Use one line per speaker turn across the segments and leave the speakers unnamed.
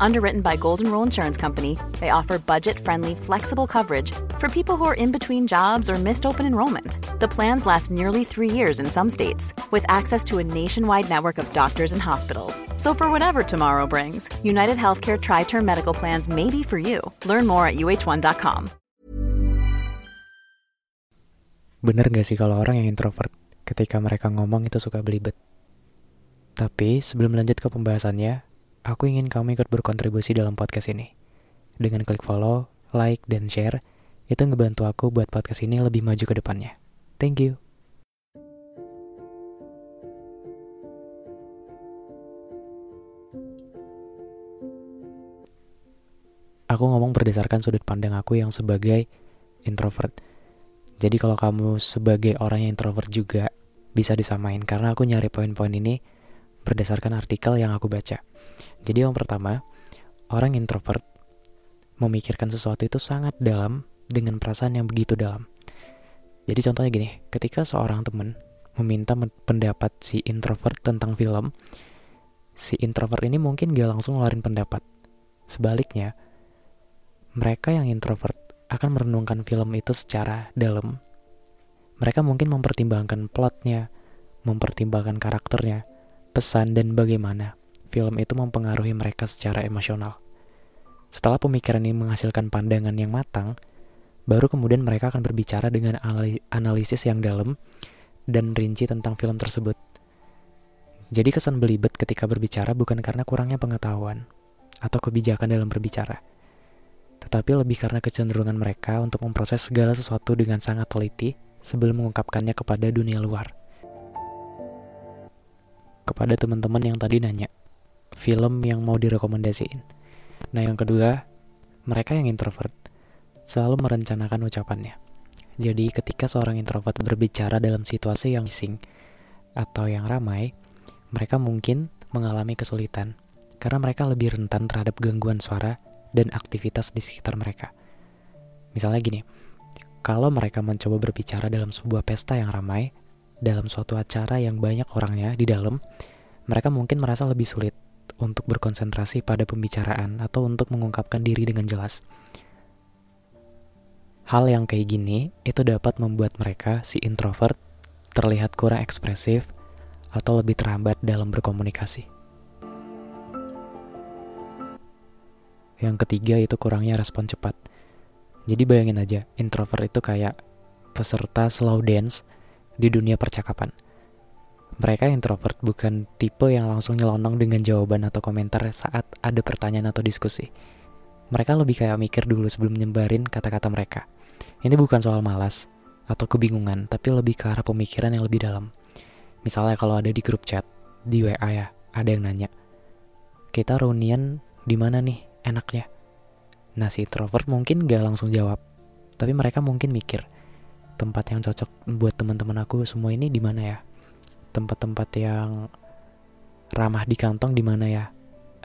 Underwritten by Golden Rule Insurance Company, they offer budget friendly, flexible coverage for people who are in between jobs or missed open enrollment. The plans last nearly three years in some states, with access to a nationwide network of doctors and hospitals. So, for whatever tomorrow brings, United Healthcare Tri Term Medical Plans may be for you. Learn more at uh1.com.
Bener gak sih kalau orang yang introvert ketika mereka ngomong itu suka belibet? Tapi sebelum lanjut ke pembahasannya, aku ingin kamu ikut berkontribusi dalam podcast ini. Dengan klik follow, like, dan share, itu ngebantu aku buat podcast ini lebih maju ke depannya. Thank you. Aku ngomong berdasarkan sudut pandang aku yang sebagai introvert. Jadi kalau kamu sebagai orang yang introvert juga bisa disamain karena aku nyari poin-poin ini berdasarkan artikel yang aku baca. Jadi yang pertama, orang introvert memikirkan sesuatu itu sangat dalam dengan perasaan yang begitu dalam. Jadi contohnya gini, ketika seorang teman meminta pendapat si introvert tentang film, si introvert ini mungkin gak langsung ngeluarin pendapat. Sebaliknya, mereka yang introvert akan merenungkan film itu secara dalam. Mereka mungkin mempertimbangkan plotnya, mempertimbangkan karakternya, pesan dan bagaimana film itu mempengaruhi mereka secara emosional. Setelah pemikiran ini menghasilkan pandangan yang matang, baru kemudian mereka akan berbicara dengan analisis yang dalam dan rinci tentang film tersebut. Jadi kesan belibet ketika berbicara bukan karena kurangnya pengetahuan atau kebijakan dalam berbicara, tetapi lebih karena kecenderungan mereka untuk memproses segala sesuatu dengan sangat teliti sebelum mengungkapkannya kepada dunia luar kepada teman-teman yang tadi nanya film yang mau direkomendasiin. Nah, yang kedua, mereka yang introvert selalu merencanakan ucapannya. Jadi, ketika seorang introvert berbicara dalam situasi yang bising atau yang ramai, mereka mungkin mengalami kesulitan karena mereka lebih rentan terhadap gangguan suara dan aktivitas di sekitar mereka. Misalnya gini, kalau mereka mencoba berbicara dalam sebuah pesta yang ramai, dalam suatu acara yang banyak orangnya di dalam, mereka mungkin merasa lebih sulit untuk berkonsentrasi pada pembicaraan atau untuk mengungkapkan diri dengan jelas. Hal yang kayak gini itu dapat membuat mereka, si introvert, terlihat kurang ekspresif atau lebih terhambat dalam berkomunikasi. Yang ketiga itu kurangnya respon cepat. Jadi bayangin aja, introvert itu kayak peserta slow dance di dunia percakapan. Mereka introvert bukan tipe yang langsung nyelonong dengan jawaban atau komentar saat ada pertanyaan atau diskusi. Mereka lebih kayak mikir dulu sebelum nyebarin kata-kata mereka. Ini bukan soal malas atau kebingungan, tapi lebih ke arah pemikiran yang lebih dalam. Misalnya kalau ada di grup chat, di WA ya, ada yang nanya, kita reunian di mana nih enaknya? Nah si introvert mungkin gak langsung jawab, tapi mereka mungkin mikir, tempat yang cocok buat teman-teman aku semua ini di mana ya? Tempat-tempat yang ramah di kantong di mana ya?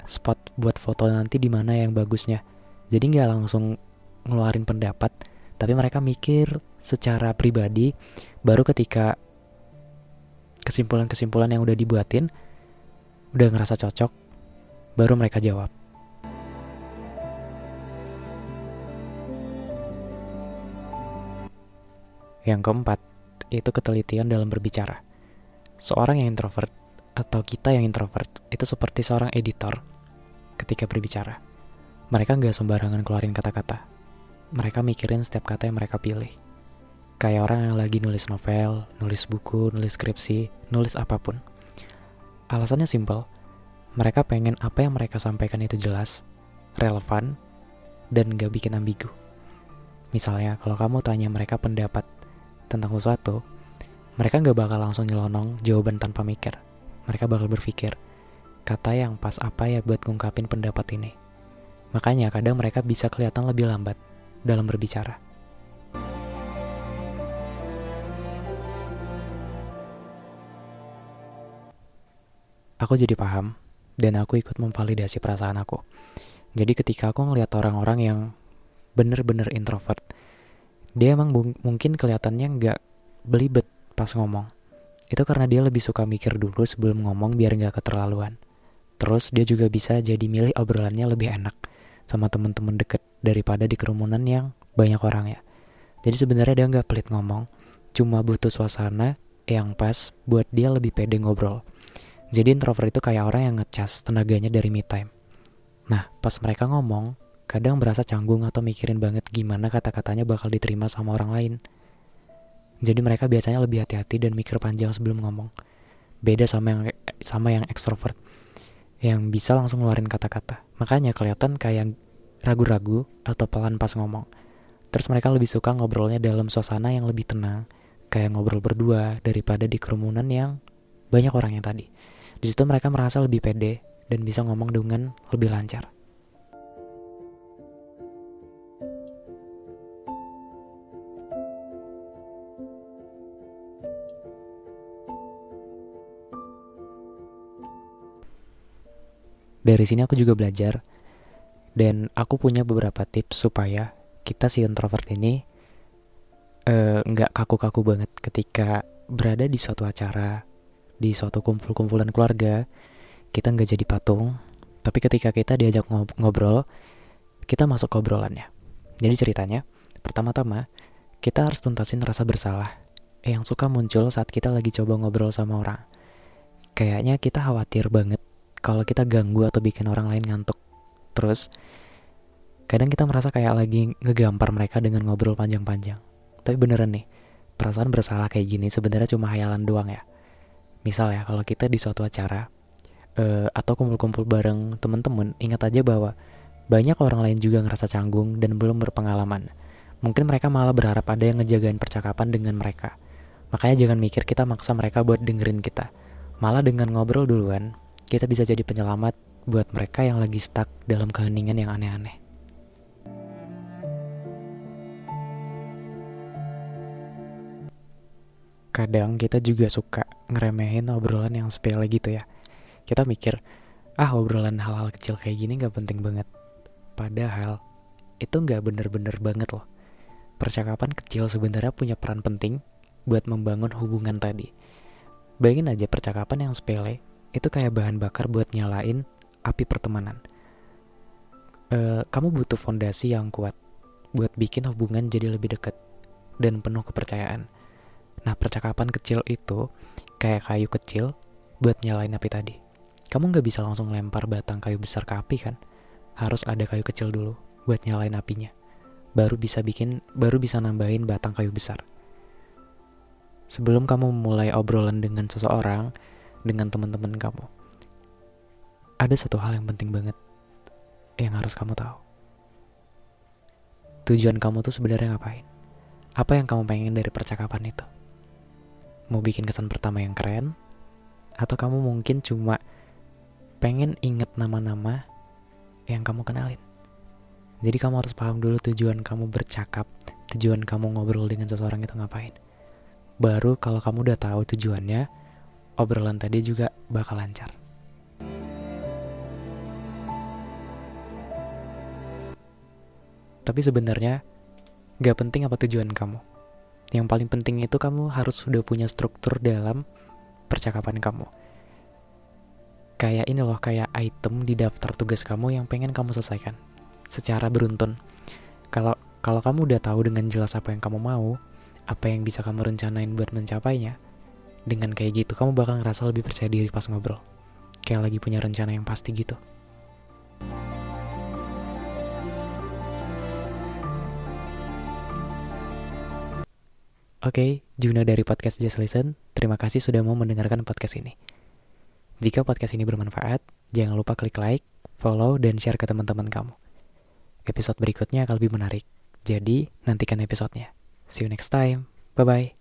Spot buat foto nanti di mana yang bagusnya? Jadi nggak langsung ngeluarin pendapat tapi mereka mikir secara pribadi baru ketika kesimpulan-kesimpulan yang udah dibuatin udah ngerasa cocok baru mereka jawab Yang keempat, itu ketelitian dalam berbicara. Seorang yang introvert atau kita yang introvert itu seperti seorang editor ketika berbicara. Mereka nggak sembarangan keluarin kata-kata. Mereka mikirin setiap kata yang mereka pilih. Kayak orang yang lagi nulis novel, nulis buku, nulis skripsi, nulis apa pun. Alasannya simpel. Mereka pengen apa yang mereka sampaikan itu jelas, relevan, dan gak bikin ambigu. Misalnya, kalau kamu tanya mereka pendapat tentang sesuatu, mereka nggak bakal langsung nyelonong jawaban tanpa mikir. Mereka bakal berpikir, kata yang pas apa ya buat ngungkapin pendapat ini. Makanya kadang mereka bisa kelihatan lebih lambat dalam berbicara. Aku jadi paham, dan aku ikut memvalidasi perasaan aku. Jadi ketika aku ngeliat orang-orang yang bener-bener introvert. Dia emang mungkin kelihatannya nggak belibet pas ngomong. Itu karena dia lebih suka mikir dulu sebelum ngomong biar nggak keterlaluan. Terus dia juga bisa jadi milih obrolannya lebih enak sama temen-temen deket daripada di kerumunan yang banyak orang ya. Jadi sebenarnya dia nggak pelit ngomong, cuma butuh suasana yang pas buat dia lebih pede ngobrol. Jadi introvert itu kayak orang yang ngecas tenaganya dari me time. Nah, pas mereka ngomong, kadang berasa canggung atau mikirin banget gimana kata-katanya bakal diterima sama orang lain. Jadi mereka biasanya lebih hati-hati dan mikir panjang sebelum ngomong. Beda sama yang sama yang ekstrovert yang bisa langsung ngeluarin kata-kata. Makanya kelihatan kayak ragu-ragu atau pelan pas ngomong. Terus mereka lebih suka ngobrolnya dalam suasana yang lebih tenang, kayak ngobrol berdua daripada di kerumunan yang banyak orang yang tadi. Di situ mereka merasa lebih pede dan bisa ngomong dengan lebih lancar. Dari sini aku juga belajar dan aku punya beberapa tips supaya kita si introvert ini eh, nggak uh, kaku-kaku banget ketika berada di suatu acara, di suatu kumpul-kumpulan keluarga, kita nggak jadi patung, tapi ketika kita diajak ngobrol, kita masuk ke obrolannya. Jadi ceritanya, pertama-tama, kita harus tuntasin rasa bersalah yang suka muncul saat kita lagi coba ngobrol sama orang. Kayaknya kita khawatir banget kalau kita ganggu atau bikin orang lain ngantuk Terus kadang kita merasa kayak lagi ngegampar mereka dengan ngobrol panjang-panjang. Tapi beneran nih, perasaan bersalah kayak gini sebenarnya cuma hayalan doang ya. Misal ya, kalau kita di suatu acara uh, atau kumpul-kumpul bareng temen-temen, ingat aja bahwa banyak orang lain juga ngerasa canggung dan belum berpengalaman. Mungkin mereka malah berharap ada yang ngejagain percakapan dengan mereka. Makanya jangan mikir kita maksa mereka buat dengerin kita. Malah dengan ngobrol duluan, kita bisa jadi penyelamat buat mereka yang lagi stuck dalam keheningan yang aneh-aneh. Kadang kita juga suka ngeremehin obrolan yang sepele gitu ya. Kita mikir, ah obrolan hal-hal kecil kayak gini gak penting banget. Padahal, itu gak bener-bener banget loh. Percakapan kecil sebenarnya punya peran penting buat membangun hubungan tadi. Bayangin aja percakapan yang sepele, itu kayak bahan bakar buat nyalain api pertemanan. Uh, kamu butuh fondasi yang kuat buat bikin hubungan jadi lebih dekat dan penuh kepercayaan. Nah, percakapan kecil itu kayak kayu kecil buat nyalain api tadi. Kamu nggak bisa langsung lempar batang kayu besar ke api kan? Harus ada kayu kecil dulu buat nyalain apinya. Baru bisa bikin, baru bisa nambahin batang kayu besar. Sebelum kamu mulai obrolan dengan seseorang, dengan teman-teman kamu, ada satu hal yang penting banget yang harus kamu tahu. Tujuan kamu tuh sebenarnya ngapain? Apa yang kamu pengen dari percakapan itu? Mau bikin kesan pertama yang keren? Atau kamu mungkin cuma pengen inget nama-nama yang kamu kenalin? Jadi kamu harus paham dulu tujuan kamu bercakap, tujuan kamu ngobrol dengan seseorang itu ngapain. Baru kalau kamu udah tahu tujuannya, obrolan tadi juga bakal lancar. Tapi sebenarnya gak penting apa tujuan kamu. Yang paling penting itu kamu harus sudah punya struktur dalam percakapan kamu. Kayak ini loh, kayak item di daftar tugas kamu yang pengen kamu selesaikan secara beruntun. Kalau kalau kamu udah tahu dengan jelas apa yang kamu mau, apa yang bisa kamu rencanain buat mencapainya, dengan kayak gitu kamu bakal ngerasa lebih percaya diri pas ngobrol. Kayak lagi punya rencana yang pasti gitu. Oke, okay, Juna dari podcast Just Listen, terima kasih sudah mau mendengarkan podcast ini. Jika podcast ini bermanfaat, jangan lupa klik like, follow, dan share ke teman-teman kamu. Episode berikutnya akan lebih menarik, jadi nantikan episodenya. See you next time, bye-bye.